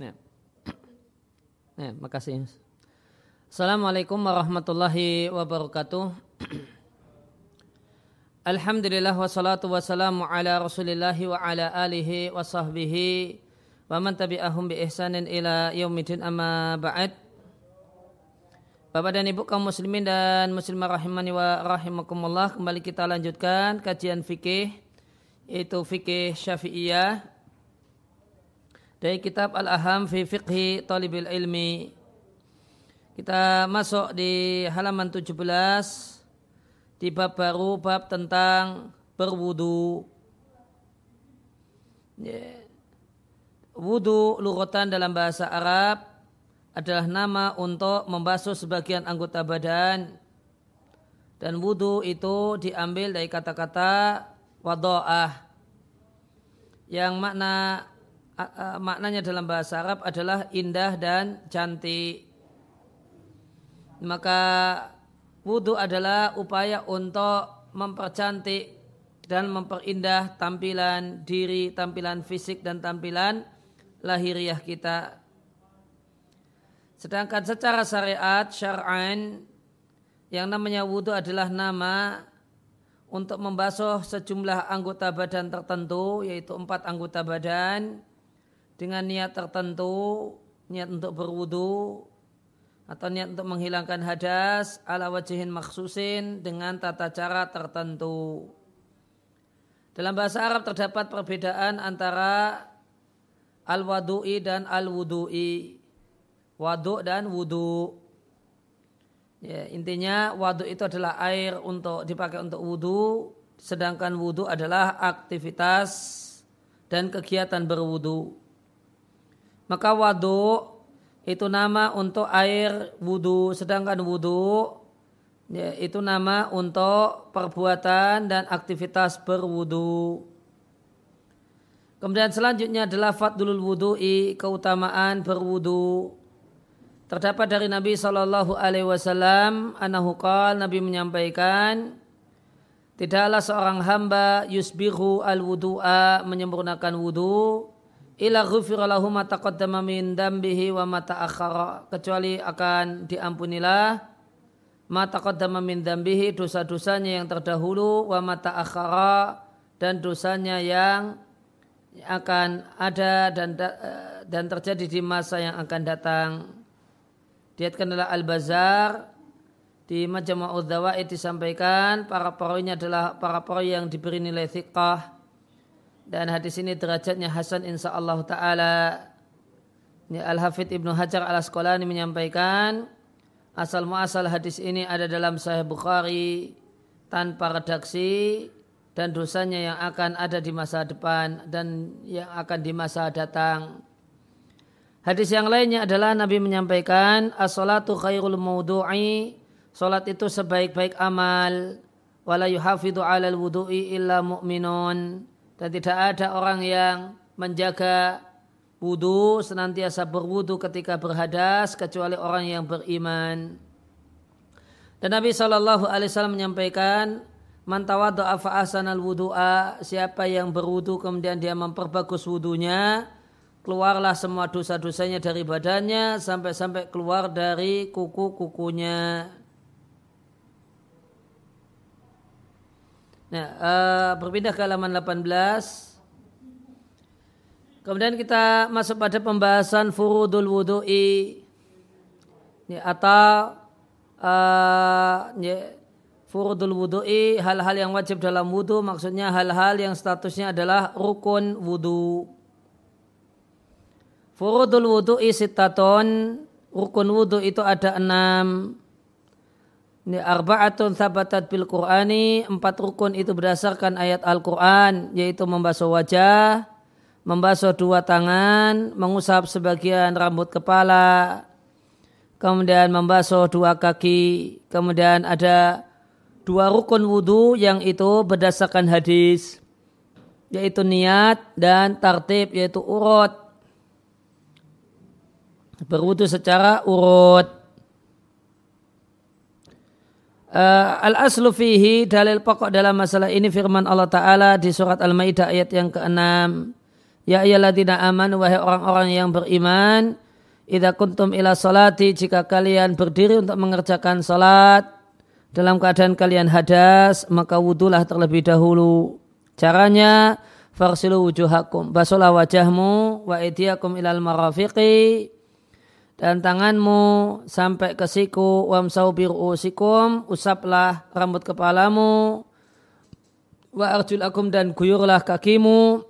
Ya. Ya, makasih. Assalamualaikum warahmatullahi wabarakatuh. Alhamdulillah wassalatu wassalamu ala rasulillahi wa ala alihi wa sahbihi wa man tabi'ahum bi ihsanin ila yaumidin amma ba'd. Bapak dan Ibu kaum muslimin dan muslimah rahimani wa rahimakumullah kembali kita lanjutkan kajian fikih yaitu fikih Syafi'iyah dari kitab Al-Aham fi Fiqhi Talibil Ilmi. Kita masuk di halaman 17 di bab baru bab tentang berwudu. Yeah. Wudu lurutan dalam bahasa Arab adalah nama untuk membasuh sebagian anggota badan dan wudu itu diambil dari kata-kata wadoah yang makna maknanya dalam bahasa Arab adalah indah dan cantik. Maka wudhu adalah upaya untuk mempercantik dan memperindah tampilan diri, tampilan fisik dan tampilan lahiriah kita. Sedangkan secara syariat, syar'an, yang namanya wudhu adalah nama untuk membasuh sejumlah anggota badan tertentu, yaitu empat anggota badan, dengan niat tertentu, niat untuk berwudu, atau niat untuk menghilangkan hadas ala wajihin maksusin dengan tata cara tertentu. Dalam bahasa Arab terdapat perbedaan antara al-wadu'i dan al-wudu'i. Wadu dan wudu. Ya, intinya wadu itu adalah air untuk dipakai untuk wudhu, sedangkan wudhu adalah aktivitas dan kegiatan berwudhu. Maka wadu itu nama untuk air wudhu, sedangkan wudhu ya, itu nama untuk perbuatan dan aktivitas berwudhu. Kemudian selanjutnya adalah fadlul wudhu'i, keutamaan berwudhu. Terdapat dari Nabi Shallallahu Alaihi Wasallam, anahu Nabi menyampaikan, tidaklah seorang hamba yusbihu al wudu'a menyempurnakan wudu ila ghufira lahu ma taqaddama min dambihi wa ma ta'akhkhara kecuali akan diampunilah ma taqaddama min dambihi dosa-dosanya yang terdahulu wa ma ta'akhkhara dan dosanya yang akan ada dan dan terjadi di masa yang akan datang. Diatkan Al-Bazar di Majmu'ud Dzawaid disampaikan para perawinya adalah para perawi yang diberi nilai thiqah dan hadis ini derajatnya hasan insyaallah taala. Ini Al-Hafidh Ibnu Hajar Al-Asqalani menyampaikan asal muasal hadis ini ada dalam Sahih Bukhari tanpa redaksi dan dosanya yang akan ada di masa depan dan yang akan di masa datang. Hadis yang lainnya adalah Nabi menyampaikan as-salatu khairul maudu'i salat itu sebaik-baik amal wala yuhafidhu 'alal wudu'i illa mu'minun dan tidak ada orang yang menjaga wudu senantiasa berwudu ketika berhadas kecuali orang yang beriman. Dan Nabi Shallallahu alaihi wasallam menyampaikan Man tawaddu'a fa ahsanal wudu'a siapa yang berwudu kemudian dia memperbagus wudunya keluarlah semua dosa-dosanya dari badannya sampai-sampai keluar dari kuku-kukunya. Nah, uh, berpindah ke halaman 18. Kemudian kita masuk pada pembahasan furudul wudu'i. Ya, atau uh, ya, furudul wudu'i hal-hal yang wajib dalam wudu maksudnya hal-hal yang statusnya adalah rukun wudu. Furudul wudu'i sitaton, rukun wudu itu ada enam. Ini arba'atun thabatat bil Qur'ani, empat rukun itu berdasarkan ayat Al-Quran, yaitu membasuh wajah, membasuh dua tangan, mengusap sebagian rambut kepala, kemudian membasuh dua kaki, kemudian ada dua rukun wudhu yang itu berdasarkan hadis, yaitu niat dan tartib, yaitu urut berwudu secara urut. Uh, Al-aslu fihi dalil pokok dalam masalah ini firman Allah Ta'ala di surat Al-Ma'idah ayat yang ke-6. Ya ayyalladzina amanu wahai orang-orang yang beriman, idza kuntum ila salati jika kalian berdiri untuk mengerjakan salat dalam keadaan kalian hadas, maka wudulah terlebih dahulu. Caranya farsilu wujuhakum, basuhlah wajahmu wa idiyakum ilal marafiqi dan tanganmu sampai ke siku wamsau usikum usaplah rambut kepalamu wa arjulakum dan guyurlah kakimu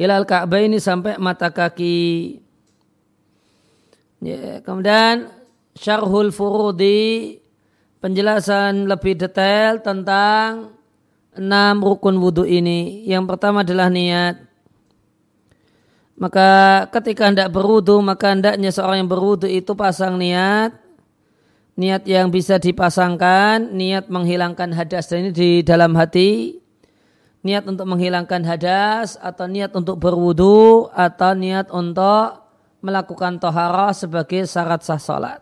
ilal ka'baini sampai mata kaki. Ya, kemudian syarhul furudi penjelasan lebih detail tentang enam rukun wudhu ini. Yang pertama adalah niat maka ketika hendak berwudu, maka hendaknya seorang yang berwudu itu pasang niat. Niat yang bisa dipasangkan, niat menghilangkan hadas dan ini di dalam hati. Niat untuk menghilangkan hadas atau niat untuk berwudu atau niat untuk melakukan tohara sebagai syarat sah salat.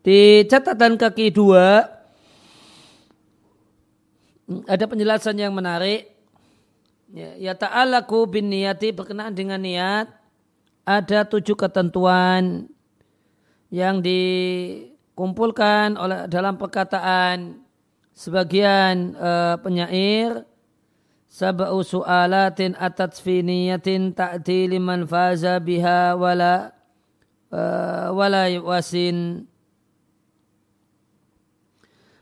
Di catatan kaki dua ada penjelasan yang menarik Ya, ya ta'alaku bin niyati berkenaan dengan niat ada tujuh ketentuan yang dikumpulkan oleh dalam perkataan sebagian uh, penyair sab'u su'alatin atat fi niyatin ta'ti liman faza biha wala uh, wala wasin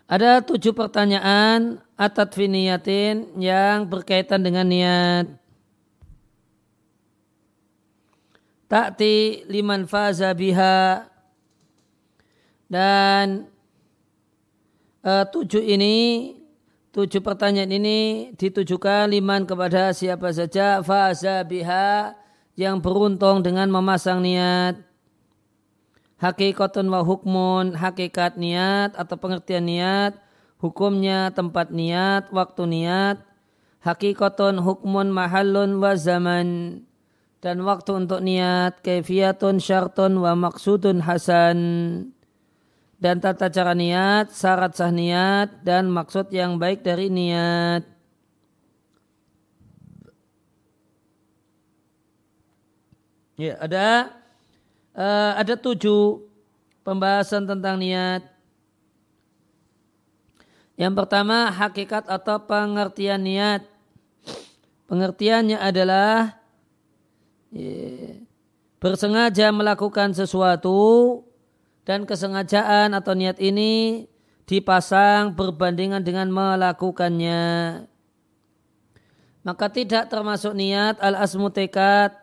ada tujuh pertanyaan atat finiyatin yang berkaitan dengan niat. Ta'ti liman faza biha. Dan uh, tujuh ini tujuh pertanyaan ini ditujukan liman kepada siapa saja faza biha yang beruntung dengan memasang niat. Hakikatun wa hukmun, hakikat niat atau pengertian niat, hukumnya tempat niat, waktu niat, hakikatun hukmun mahallun wa zaman dan waktu untuk niat, kefiatun syartun wa maksudun hasan dan tata cara niat, syarat sah niat dan maksud yang baik dari niat. Ya, ada uh, ada tujuh pembahasan tentang niat. Yang pertama hakikat atau pengertian niat. Pengertiannya adalah bersengaja melakukan sesuatu dan kesengajaan atau niat ini dipasang berbandingan dengan melakukannya. Maka tidak termasuk niat al-asmu tekad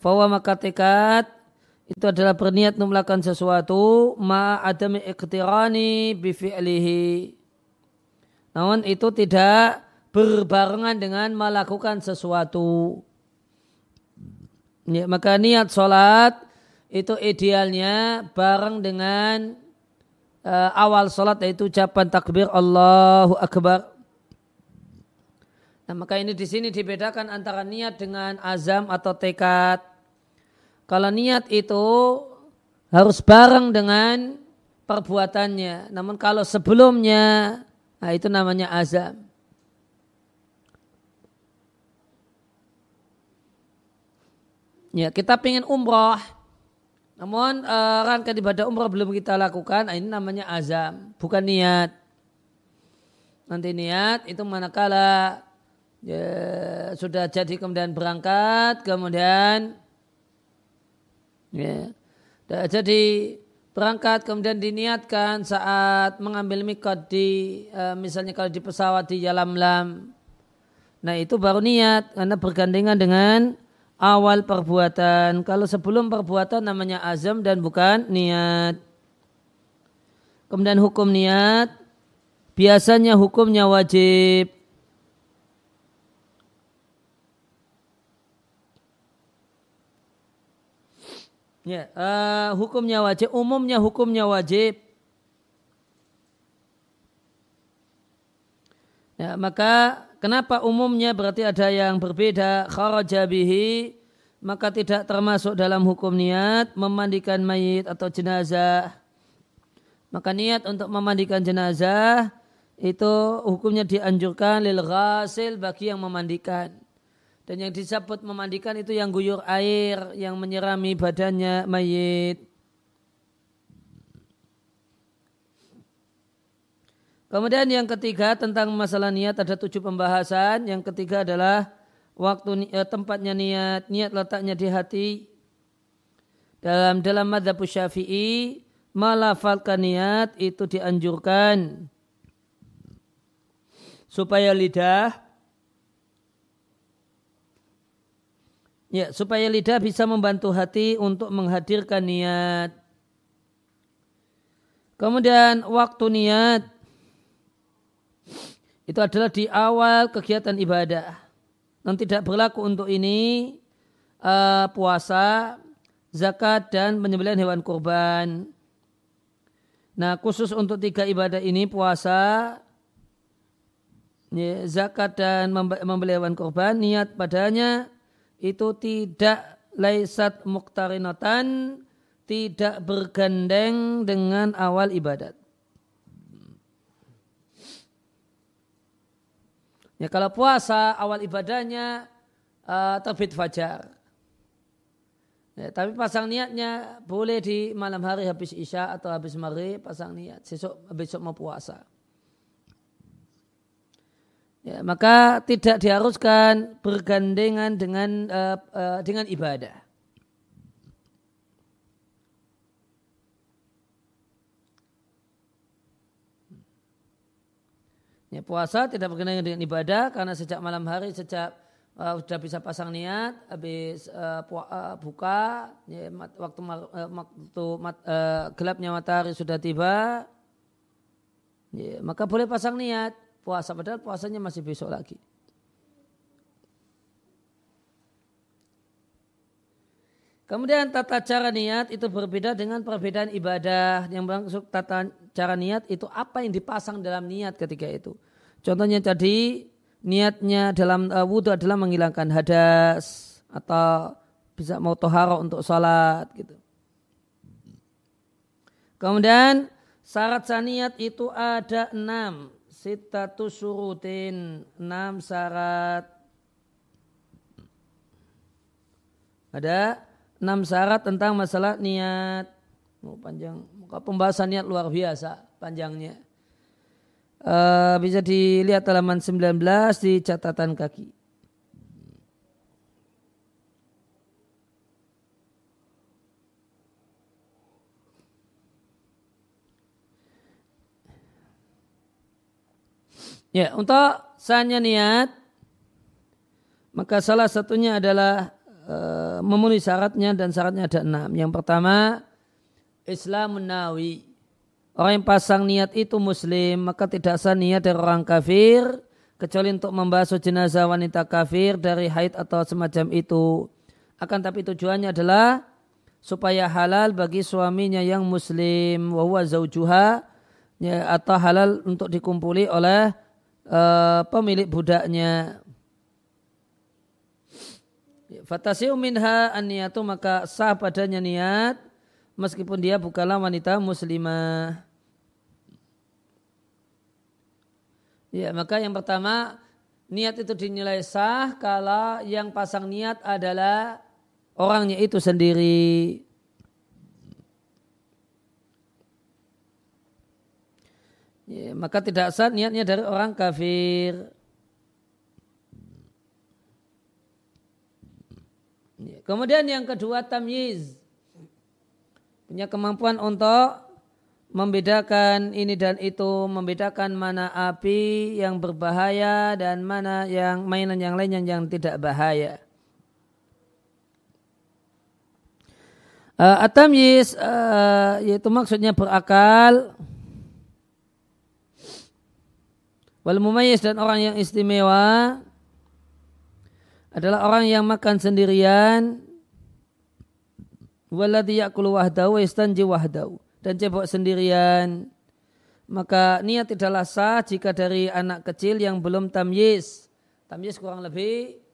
bahwa maka tekad itu adalah berniat untuk melakukan sesuatu ma adami iktirani bifi'lihi. Namun itu tidak berbarengan dengan melakukan sesuatu. Ya, maka niat sholat itu idealnya bareng dengan uh, awal sholat yaitu ucapan takbir Allahu Akbar. Nah, maka ini di sini dibedakan antara niat dengan azam atau tekad. Kalau niat itu harus bareng dengan perbuatannya. Namun kalau sebelumnya, nah itu namanya azam. Ya, kita pengen umroh. Namun uh, rangkaian ibadah umroh belum kita lakukan, nah ini namanya azam, bukan niat. Nanti niat itu manakala ya, sudah jadi kemudian berangkat, kemudian Ya. Jadi berangkat kemudian diniatkan saat mengambil mikot di uh, misalnya kalau di pesawat di Yalamlam. Nah itu baru niat karena bergandengan dengan awal perbuatan. Kalau sebelum perbuatan namanya azam dan bukan niat. Kemudian hukum niat biasanya hukumnya wajib. Ya, uh, hukumnya wajib, umumnya hukumnya wajib. Ya, maka kenapa umumnya berarti ada yang berbeda kharaja bihi maka tidak termasuk dalam hukum niat memandikan mayit atau jenazah. Maka niat untuk memandikan jenazah itu hukumnya dianjurkan lil ghasil bagi yang memandikan. Dan yang disebut memandikan itu yang guyur air yang menyirami badannya mayit. Kemudian yang ketiga tentang masalah niat ada tujuh pembahasan. Yang ketiga adalah waktu eh, tempatnya niat, niat letaknya di hati. Dalam dalam madhab syafi'i malafalkan niat itu dianjurkan supaya lidah ya supaya lidah bisa membantu hati untuk menghadirkan niat. Kemudian waktu niat itu adalah di awal kegiatan ibadah. Dan tidak berlaku untuk ini uh, puasa, zakat dan penyembelihan hewan kurban. Nah khusus untuk tiga ibadah ini puasa, ya, zakat dan membeli hewan kurban niat padanya itu tidak laisat muktarinatan tidak bergandeng dengan awal ibadat. Ya kalau puasa awal ibadahnya uh, terbit fajar. Ya, tapi pasang niatnya boleh di malam hari habis isya atau habis maghrib pasang niat. Besok besok mau puasa. Ya, maka tidak diharuskan bergandengan dengan uh, uh, dengan ibadah. Ya, puasa tidak bergandengan dengan ibadah karena sejak malam hari sejak uh, sudah bisa pasang niat habis uh, buka ya, waktu uh, waktu uh, gelapnya matahari sudah tiba ya, maka boleh pasang niat puasa padahal puasanya masih besok lagi. Kemudian tata cara niat itu berbeda dengan perbedaan ibadah. Yang maksud tata cara niat itu apa yang dipasang dalam niat ketika itu. Contohnya tadi niatnya dalam uh, wudhu adalah menghilangkan hadas atau bisa mau tohara untuk sholat gitu. Kemudian syarat saniat itu ada enam sitatu surutin enam syarat. Ada enam syarat tentang masalah niat. Oh, panjang. Muka pembahasan niat luar biasa panjangnya. Uh, bisa dilihat halaman 19 di catatan kaki Ya, untuk sahnya niat, maka salah satunya adalah e, memenuhi syaratnya dan syaratnya ada enam. Yang pertama, Islam menawi. Orang yang pasang niat itu muslim, maka tidak sah niat dari orang kafir, kecuali untuk membasuh jenazah wanita kafir dari haid atau semacam itu. Akan tapi tujuannya adalah supaya halal bagi suaminya yang muslim, wahwa zaujuha, ya, atau halal untuk dikumpuli oleh uh, pemilik budaknya. Fatasiu minha an-niyatu maka sah padanya niat meskipun dia bukanlah wanita muslimah. Ya, maka yang pertama niat itu dinilai sah kalau yang pasang niat adalah orangnya itu sendiri. Ya, maka tidak sah niatnya dari orang kafir. Ya, kemudian yang kedua tamyiz. Punya kemampuan untuk membedakan ini dan itu, membedakan mana api yang berbahaya dan mana yang mainan yang lain yang, yang tidak bahaya. Uh, uh, yaitu maksudnya berakal Wal mumayyiz dan orang yang istimewa adalah orang yang makan sendirian. Waladhi yakulu wahdahu istanji wahdahu. Dan cebok sendirian. Maka niat tidaklah sah jika dari anak kecil yang belum tamyiz. Tamyiz kurang lebih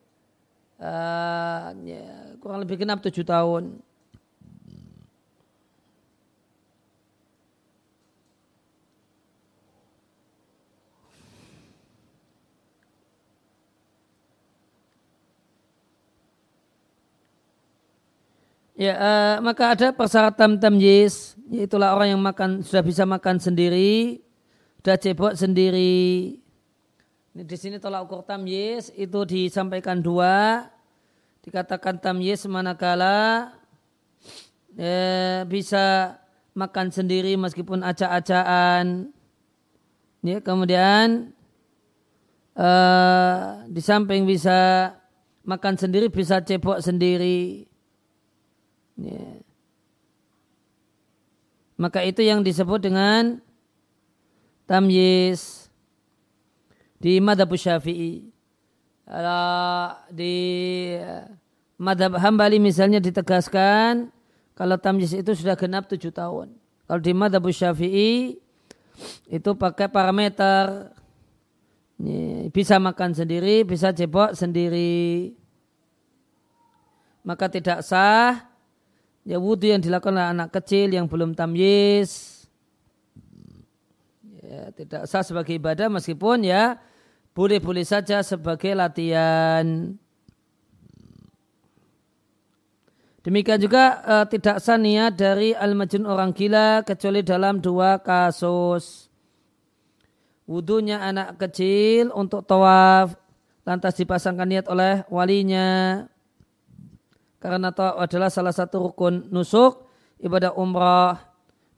uh, ya, kurang lebih genap tujuh tahun Ya, uh, maka ada persyaratan tamyiz, yaitulah orang yang makan sudah bisa makan sendiri, sudah cebok sendiri. Ini di sini tolak ukur tamyiz itu disampaikan dua, dikatakan tamyiz manakala ya, bisa makan sendiri meskipun acak-acaan. Ya, kemudian uh, di samping bisa makan sendiri bisa cebok sendiri. Ya. Maka itu yang disebut dengan tamyiz di madhab syafi'i. Di madhab hambali misalnya ditegaskan kalau tamyiz itu sudah genap tujuh tahun. Kalau di madhab syafi'i itu pakai parameter bisa makan sendiri, bisa cebok sendiri. Maka tidak sah ya wudhu yang dilakukan oleh anak kecil yang belum tamyiz ya, tidak sah sebagai ibadah meskipun ya boleh-boleh saja sebagai latihan. Demikian juga uh, tidak sah niat dari al-majun orang gila kecuali dalam dua kasus. Wudhunya anak kecil untuk tawaf lantas dipasangkan niat oleh walinya karena tawaf adalah salah satu rukun nusuk ibadah umrah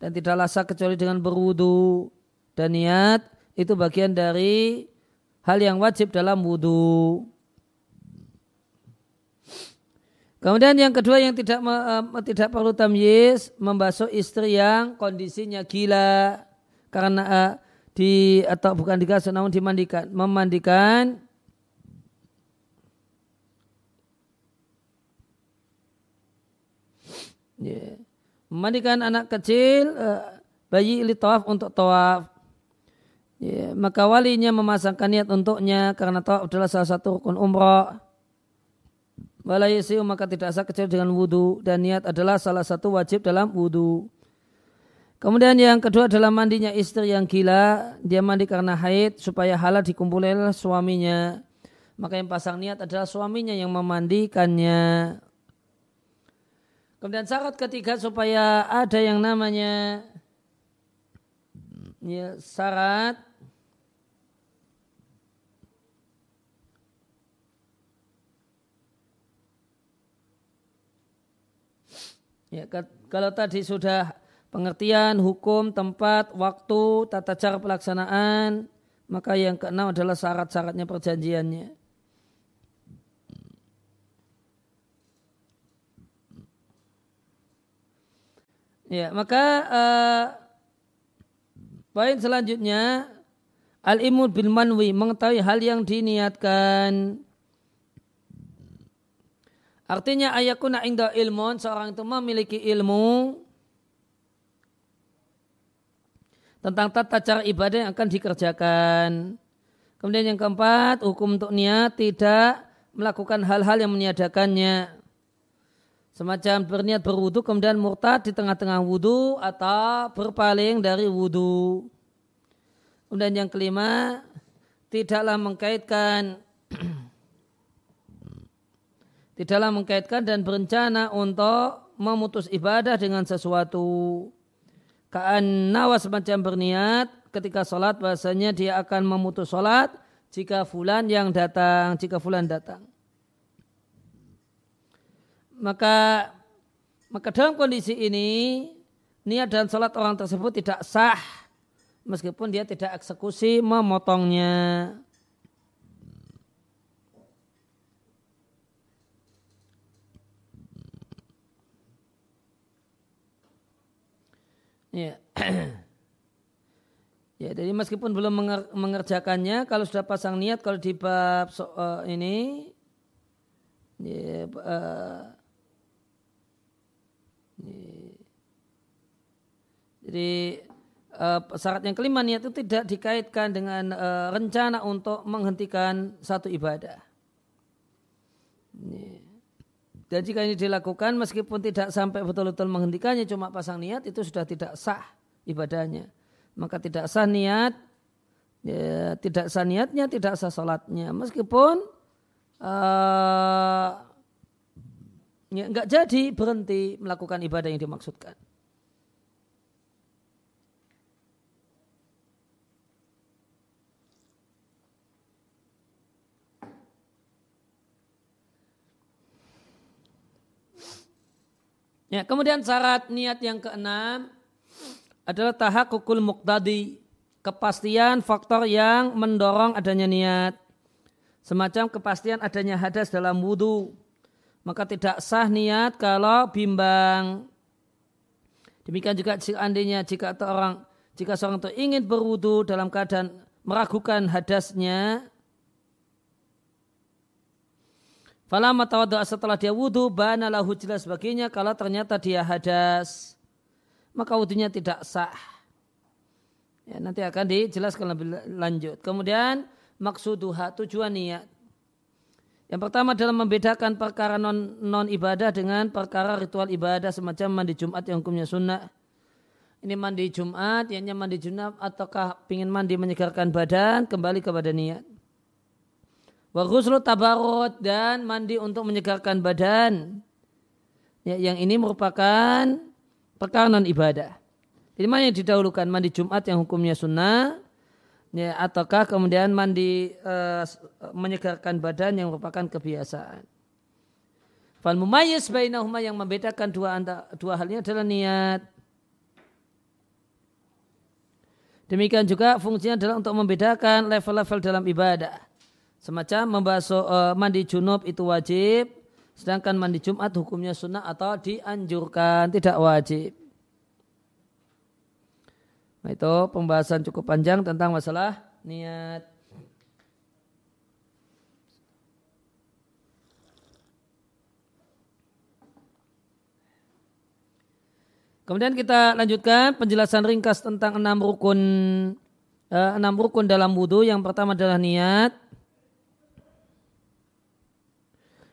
dan tidaklah sah kecuali dengan berwudu dan niat itu bagian dari hal yang wajib dalam wudu. Kemudian yang kedua yang tidak uh, tidak perlu tamyiz membasuh istri yang kondisinya gila karena uh, di atau bukan dikasih namun dimandikan memandikan Yeah. Memandikan anak kecil uh, bayi ili tawaf untuk tawaf. Yeah. Maka walinya memasangkan niat untuknya karena tawaf adalah salah satu rukun umrah. Walayisiu maka tidak sah kecil dengan wudhu dan niat adalah salah satu wajib dalam wudhu. Kemudian yang kedua adalah mandinya istri yang gila. Dia mandi karena haid supaya halal dikumpulkan suaminya. Maka yang pasang niat adalah suaminya yang memandikannya. Kemudian syarat ketiga supaya ada yang namanya ya, syarat Ya, kalau tadi sudah pengertian hukum, tempat, waktu, tata cara pelaksanaan, maka yang keenam adalah syarat-syaratnya perjanjiannya. Ya, maka uh, poin selanjutnya al-imud bil manwi mengetahui hal yang diniatkan. Artinya ayakuna inda ilmun seorang itu memiliki ilmu tentang tata cara ibadah yang akan dikerjakan. Kemudian yang keempat, hukum untuk niat tidak melakukan hal-hal yang meniadakannya semacam berniat berwudu kemudian murtad di tengah-tengah wudu atau berpaling dari wudu. Kemudian yang kelima, tidaklah mengkaitkan tidaklah mengkaitkan dan berencana untuk memutus ibadah dengan sesuatu. Kaan nawa semacam berniat ketika sholat bahasanya dia akan memutus sholat jika fulan yang datang, jika fulan datang maka maka dalam kondisi ini niat dan sholat orang tersebut tidak sah meskipun dia tidak eksekusi memotongnya. Ya. ya, jadi meskipun belum mengerjakannya, kalau sudah pasang niat, kalau di bab so, uh, ini, ya, uh, Jadi uh, syarat yang kelima niat itu tidak dikaitkan dengan uh, rencana untuk menghentikan satu ibadah. Dan jika ini dilakukan meskipun tidak sampai betul-betul menghentikannya cuma pasang niat itu sudah tidak sah ibadahnya. Maka tidak sah niat, ya, tidak sah niatnya, tidak sah sholatnya. Meskipun uh, ya, nggak jadi berhenti melakukan ibadah yang dimaksudkan. Ya, kemudian syarat niat yang keenam adalah tahak kukul muqtadi, kepastian faktor yang mendorong adanya niat. Semacam kepastian adanya hadas dalam wudhu. Maka tidak sah niat kalau bimbang. Demikian juga seandainya jika orang jika seorang itu ingin berwudhu dalam keadaan meragukan hadasnya, Falamma tawaddu'a setelah dia wudhu, bana lahu jelas baginya kalau ternyata dia hadas. Maka wudhunya tidak sah. Ya, nanti akan dijelaskan lebih lanjut. Kemudian maksuduha tujuan niat. Yang pertama adalah membedakan perkara non, non ibadah dengan perkara ritual ibadah semacam mandi Jumat yang hukumnya sunnah. Ini mandi Jumat, yang mandi Jumat ataukah ingin mandi menyegarkan badan kembali kepada niat. Wa ghuslu tabarut dan mandi untuk menyegarkan badan. Ya, yang ini merupakan perkara non ibadah. Jadi mana yang didahulukan mandi Jumat yang hukumnya sunnah ya, ataukah kemudian mandi uh, menyegarkan badan yang merupakan kebiasaan. Fal mumayyiz bainahuma yang membedakan dua dua halnya adalah niat. Demikian juga fungsinya adalah untuk membedakan level-level dalam ibadah. Semacam membasuh uh, mandi junub itu wajib, sedangkan mandi Jumat hukumnya sunnah atau dianjurkan, tidak wajib. Itu pembahasan cukup panjang tentang masalah niat. Kemudian kita lanjutkan penjelasan ringkas tentang enam rukun eh, enam rukun dalam wudhu. Yang pertama adalah niat.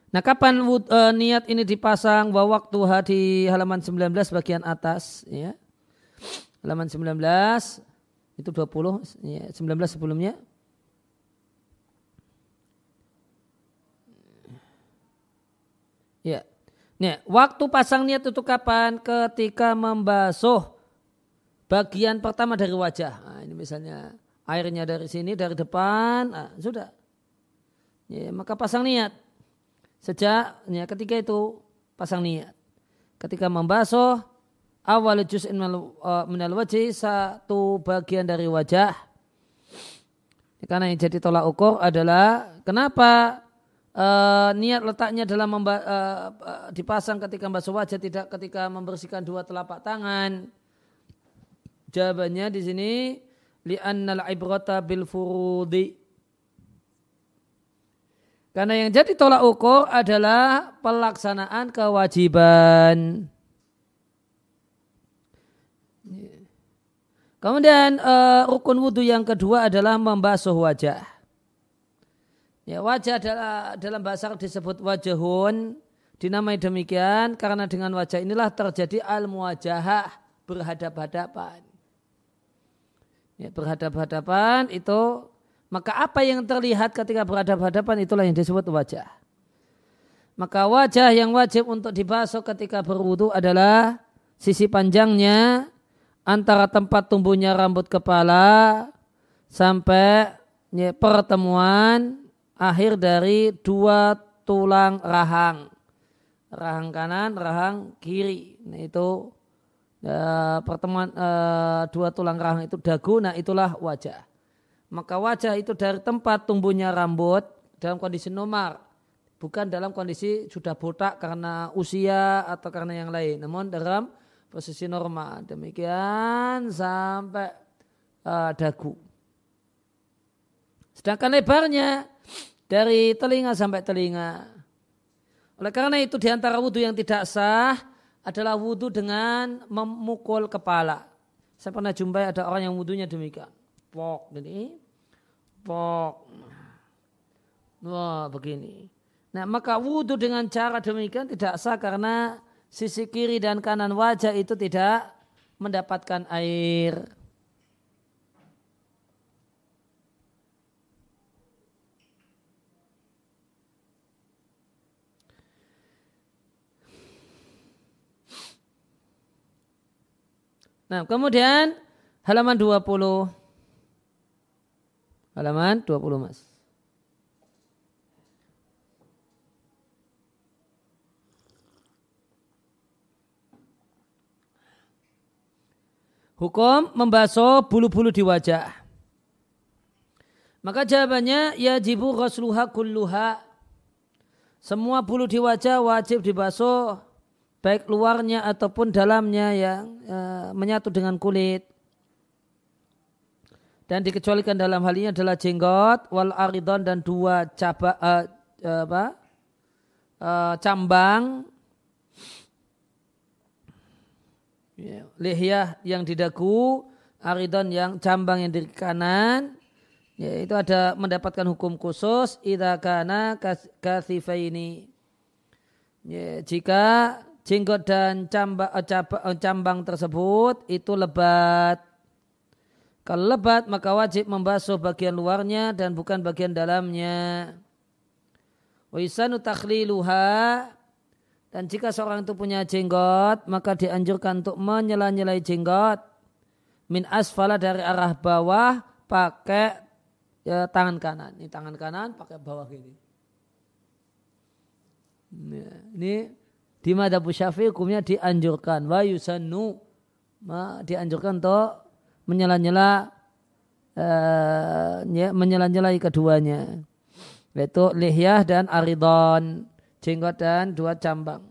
Nah kapan uh, niat ini dipasang bahwa waktu di halaman 19 bagian atas ya. Halaman 19 itu 20 ya, 19 sebelumnya. Ya. Nih, waktu pasang niat itu kapan? Ketika membasuh bagian pertama dari wajah. Nah, ini misalnya airnya dari sini dari depan, nah, sudah. Ya, maka pasang niat Sejak ya, ketika itu pasang niat. Ketika membasuh awal juz'in minal wajah satu bagian dari wajah. Karena yang jadi tolak ukur adalah kenapa uh, niat letaknya dalam memba, uh, dipasang ketika membasuh wajah tidak ketika membersihkan dua telapak tangan. Jawabannya di sini li'annal ibrata bil furudi karena yang jadi tolak ukur adalah pelaksanaan kewajiban. Kemudian uh, rukun wudhu yang kedua adalah membasuh wajah. Ya, wajah adalah dalam bahasa Arab disebut wajahun, dinamai demikian karena dengan wajah inilah terjadi al muwajahah berhadap-hadapan. Ya, berhadap-hadapan itu maka apa yang terlihat ketika berhadapan-hadapan itulah yang disebut wajah. Maka wajah yang wajib untuk dibasuh ketika berwudu adalah sisi panjangnya antara tempat tumbuhnya rambut kepala sampai pertemuan akhir dari dua tulang rahang. Rahang kanan, rahang kiri. Nah itu uh, pertemuan uh, dua tulang rahang itu dagu, nah itulah wajah maka wajah itu dari tempat tumbuhnya rambut dalam kondisi nomar bukan dalam kondisi sudah botak karena usia atau karena yang lain namun dalam posisi normal. Demikian sampai uh, dagu. Sedangkan lebarnya dari telinga sampai telinga. Oleh karena itu di antara wudhu yang tidak sah adalah wudhu dengan memukul kepala. Saya pernah jumpai ada orang yang wudhunya demikian. Pok ini pok. Wah begini. Nah maka wudhu dengan cara demikian tidak sah karena sisi kiri dan kanan wajah itu tidak mendapatkan air. Nah, kemudian halaman 20. Halaman 20, Mas. Hukum membasuh bulu-bulu di wajah. Maka jawabannya ya jibu rasluha kulluha. Semua bulu di wajah wajib dibasuh baik luarnya ataupun dalamnya yang e, menyatu dengan kulit. Dan dikecualikan dalam hal ini adalah jenggot, wal aridon dan dua caba, e, apa, e, cambang ya, lihyah yang di dagu, aridon yang cambang yang di kanan, ya, itu ada mendapatkan hukum khusus idza kana ini. Ya, jika jenggot dan cambang, eh, eh, cambang tersebut itu lebat. Kalau lebat maka wajib membasuh bagian luarnya dan bukan bagian dalamnya. Wa isanu takhliluha dan jika seorang itu punya jenggot, maka dianjurkan untuk menyela-nyelai jenggot min asfala dari arah bawah pakai ya, tangan kanan. Ini tangan kanan pakai bawah ini. Nah, ini di madhabu syafi'i hukumnya dianjurkan. Wa yusannu dianjurkan untuk menyela-nyela uh, menyela-nyelai keduanya. Yaitu lihyah dan aridon jenggot dan dua cambang.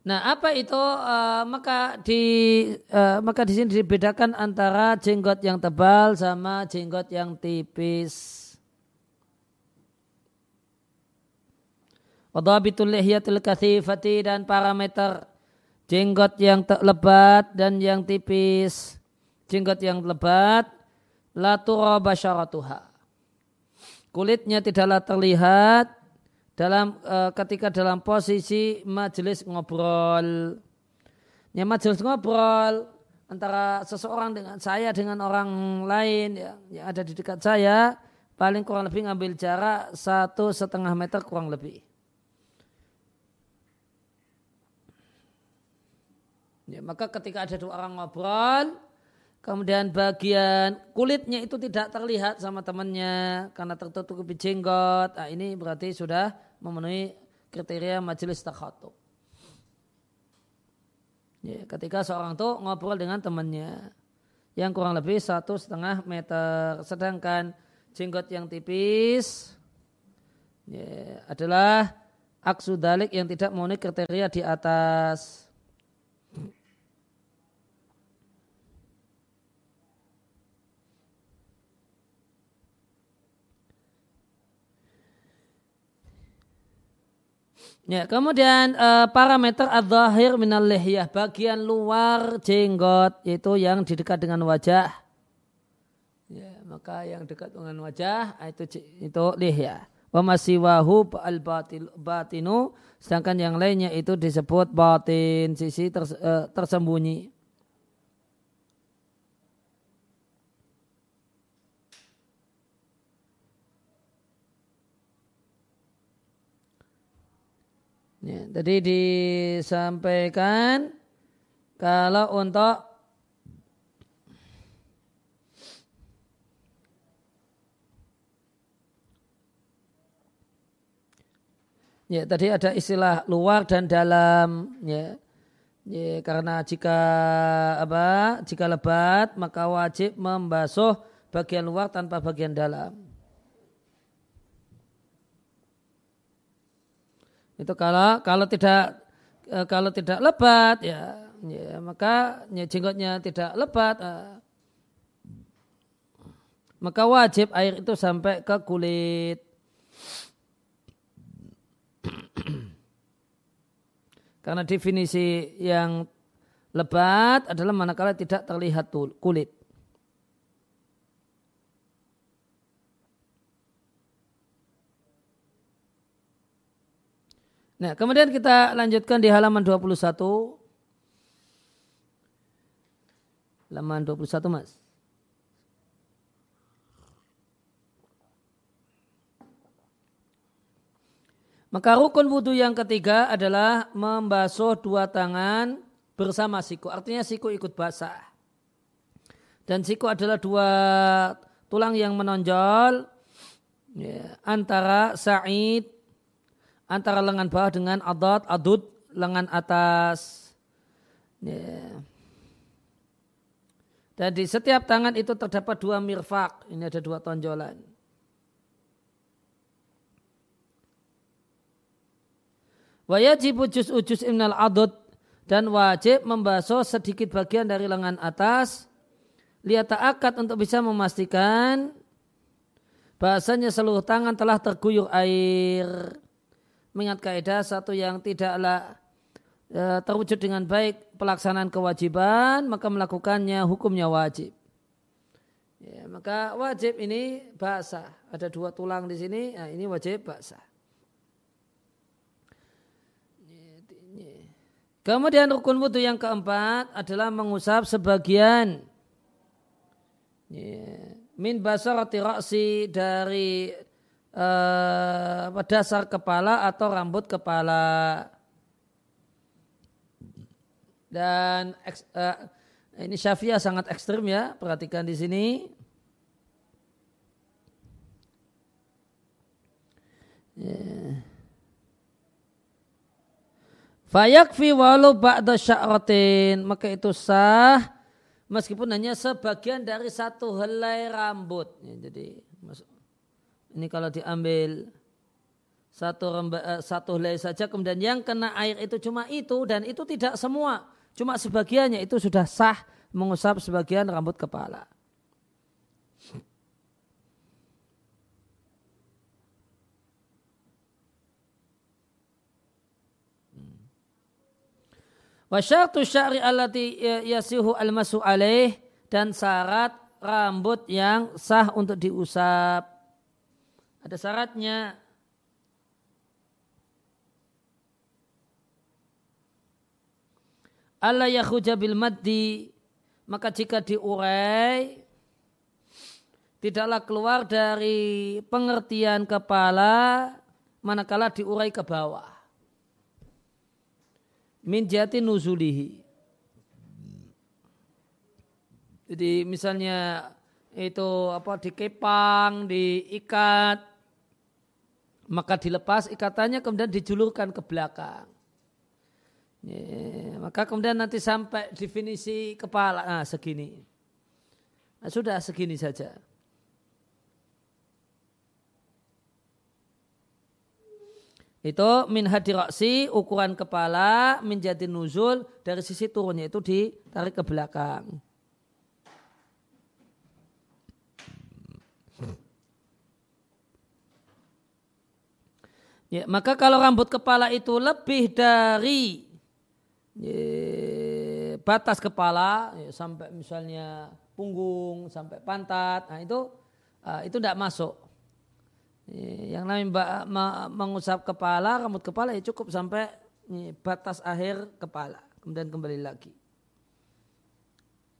Nah, apa itu? Uh, maka di uh, maka di sini dibedakan antara jenggot yang tebal sama jenggot yang tipis. Wadabitul lihyatil kathifati dan parameter jenggot yang lebat dan yang tipis. Jenggot yang lebat la turaba kulitnya tidaklah terlihat dalam e, ketika dalam posisi majelis ngobrol. Ya majelis ngobrol antara seseorang dengan saya dengan orang lain ya, yang ada di dekat saya paling kurang lebih ngambil jarak satu setengah meter kurang lebih. Ya, maka ketika ada dua orang ngobrol, Kemudian bagian kulitnya itu tidak terlihat sama temannya karena tertutupi jenggot. Nah, ini berarti sudah memenuhi kriteria majelis takhatub. Ya, ketika seorang itu ngobrol dengan temannya yang kurang lebih satu setengah meter, sedangkan jenggot yang tipis ya, adalah aksudalik yang tidak memenuhi kriteria di atas. Ya, kemudian uh, parameter adzahir minal lihyah, bagian luar jenggot yaitu yang di dekat dengan wajah. Ya, maka yang dekat dengan wajah ah, itu itu lihyah. Wa masiwahu al batinu sedangkan yang lainnya itu disebut batin, sisi ters, uh, tersembunyi. Ya, tadi disampaikan kalau untuk Ya, tadi ada istilah luar dan dalam ya. Ya, karena jika apa? Jika lebat maka wajib membasuh bagian luar tanpa bagian dalam. Itu kalau kalau tidak e, kalau tidak lebat ya, ya maka ya, jenggotnya tidak lebat uh, maka wajib air itu sampai ke kulit. Karena definisi yang lebat adalah manakala tidak terlihat kulit. Nah, kemudian kita lanjutkan di halaman 21. Halaman 21, Mas. Maka rukun wudhu yang ketiga adalah membasuh dua tangan bersama siku. Artinya siku ikut basah. Dan siku adalah dua tulang yang menonjol ya, antara sa'id, antara lengan bawah dengan adad, adud, lengan atas. Ya. Dan di setiap tangan itu terdapat dua mirfak. Ini ada dua tonjolan. Wajib ujus ujus imnal adud dan wajib membasuh sedikit bagian dari lengan atas lihat akad untuk bisa memastikan bahasanya seluruh tangan telah terguyur air. Mengingat kaidah satu yang tidaklah e, terwujud dengan baik pelaksanaan kewajiban maka melakukannya hukumnya wajib. Ya, maka wajib ini basah. Ada dua tulang di sini, nah ini wajib basah. Kemudian rukun wudhu yang keempat adalah mengusap sebagian min basarati ra'si dari uh, dasar kepala atau rambut kepala. Dan uh, ini Syafi'ah sangat ekstrim ya, perhatikan di sini. Yeah. Fayakfi walau ba'da sya'ratin. Maka itu sah meskipun hanya sebagian dari satu helai rambut. Ya, jadi ini kalau diambil satu remba, eh, satu helai saja kemudian yang kena air itu cuma itu dan itu tidak semua. Cuma sebagiannya itu sudah sah mengusap sebagian rambut kepala. Wasyartu syari allati yasihu almasu alaih dan syarat rambut yang sah untuk diusap. Ada syaratnya. Allah yakhuja bil maddi maka jika diurai tidaklah keluar dari pengertian kepala manakala diurai ke bawah min jati nuzulihi. Jadi misalnya itu apa dikepang, diikat, maka dilepas ikatannya kemudian dijulurkan ke belakang. Ya, maka kemudian nanti sampai definisi kepala, nah segini. Nah, sudah segini saja. Itu min hadiraksi ukuran kepala menjadi nuzul dari sisi turunnya itu ditarik ke belakang. Ya, maka kalau rambut kepala itu lebih dari ya, batas kepala ya, sampai misalnya punggung sampai pantat, nah itu uh, itu tidak masuk. Yang namanya mengusap kepala, rambut kepala ya cukup sampai batas akhir kepala. Kemudian kembali lagi.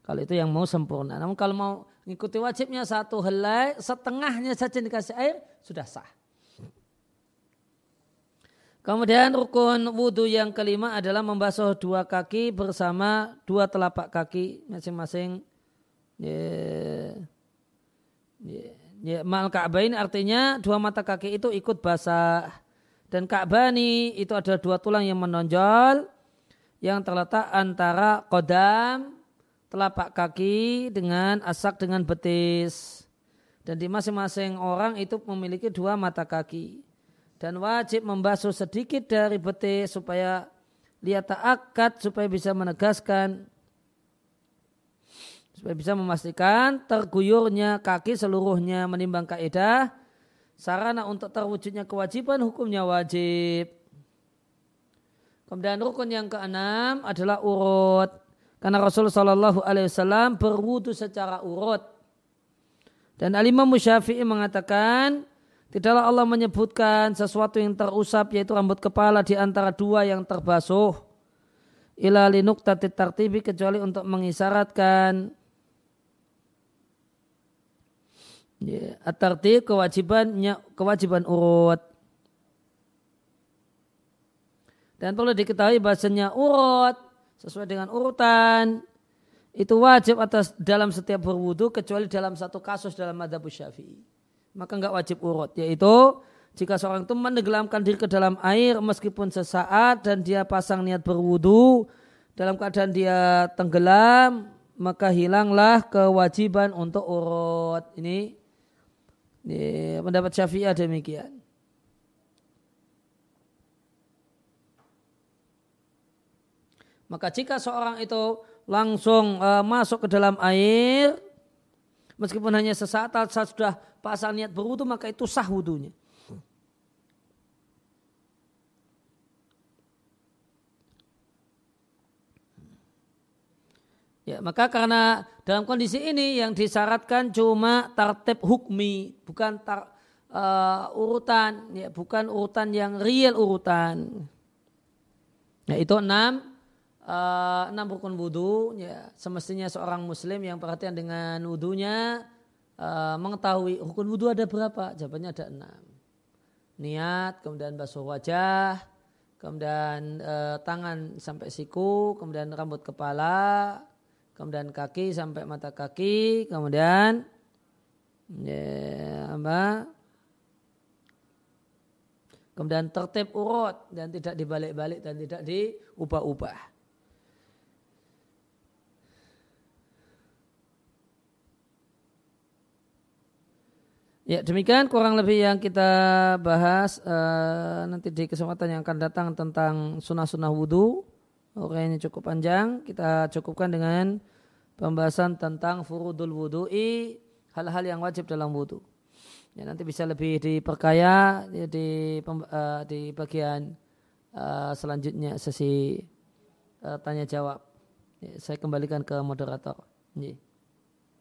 Kalau itu yang mau sempurna. Namun kalau mau mengikuti wajibnya satu helai, setengahnya saja dikasih air, sudah sah. Kemudian rukun wudhu yang kelima adalah membasuh dua kaki bersama dua telapak kaki masing-masing. Mal Ka'bah ini artinya dua mata kaki itu ikut basah. Dan Ka'bah ini itu adalah dua tulang yang menonjol yang terletak antara kodam, telapak kaki dengan asak dengan betis. Dan di masing-masing orang itu memiliki dua mata kaki. Dan wajib membasuh sedikit dari betis supaya lihat akad supaya bisa menegaskan supaya bisa memastikan terguyurnya kaki seluruhnya menimbang kaidah sarana untuk terwujudnya kewajiban hukumnya wajib. Kemudian rukun yang keenam adalah urut. Karena Rasulullah Shallallahu Alaihi Wasallam berwudu secara urut. Dan Alimah Musyafi'i mengatakan, tidaklah Allah menyebutkan sesuatu yang terusap yaitu rambut kepala di antara dua yang terbasuh. Ila linuk tartibi kecuali untuk mengisyaratkan Ya, at kewajibannya kewajiban urut. Dan perlu diketahui bahasanya urut sesuai dengan urutan itu wajib atas dalam setiap berwudu kecuali dalam satu kasus dalam madhab syafi'i. Maka enggak wajib urut yaitu jika seorang itu menenggelamkan diri ke dalam air meskipun sesaat dan dia pasang niat berwudu dalam keadaan dia tenggelam maka hilanglah kewajiban untuk urut. Ini, ini pendapat Syafi'iyah demikian. Maka jika seorang itu langsung uh, masuk ke dalam air, meskipun hanya sesaat saat sudah pasang niat berwudu maka itu sah wudunya. Ya, maka karena dalam kondisi ini yang disyaratkan cuma tartib hukmi, bukan tar, uh, urutan, ya, bukan urutan yang real urutan. Ya, itu enam uh, enam rukun wudhu ya. Semestinya seorang muslim yang perhatian dengan wudhunya uh, mengetahui rukun wudhu ada berapa? Jawabannya ada enam. Niat kemudian basuh wajah kemudian uh, tangan sampai siku kemudian rambut kepala kemudian kaki sampai mata kaki kemudian ya apa? Kemudian tertib urut dan tidak dibalik-balik dan tidak diubah-ubah Ya demikian kurang lebih yang kita bahas uh, nanti di kesempatan yang akan datang tentang sunnah-sunnah wudhu. Ini cukup panjang. Kita cukupkan dengan pembahasan tentang furudul wudhu'i hal-hal yang wajib dalam wudhu. Ya, nanti bisa lebih diperkaya ya, di uh, di bagian uh, selanjutnya sesi uh, tanya jawab. Ya, saya kembalikan ke moderator. Ya.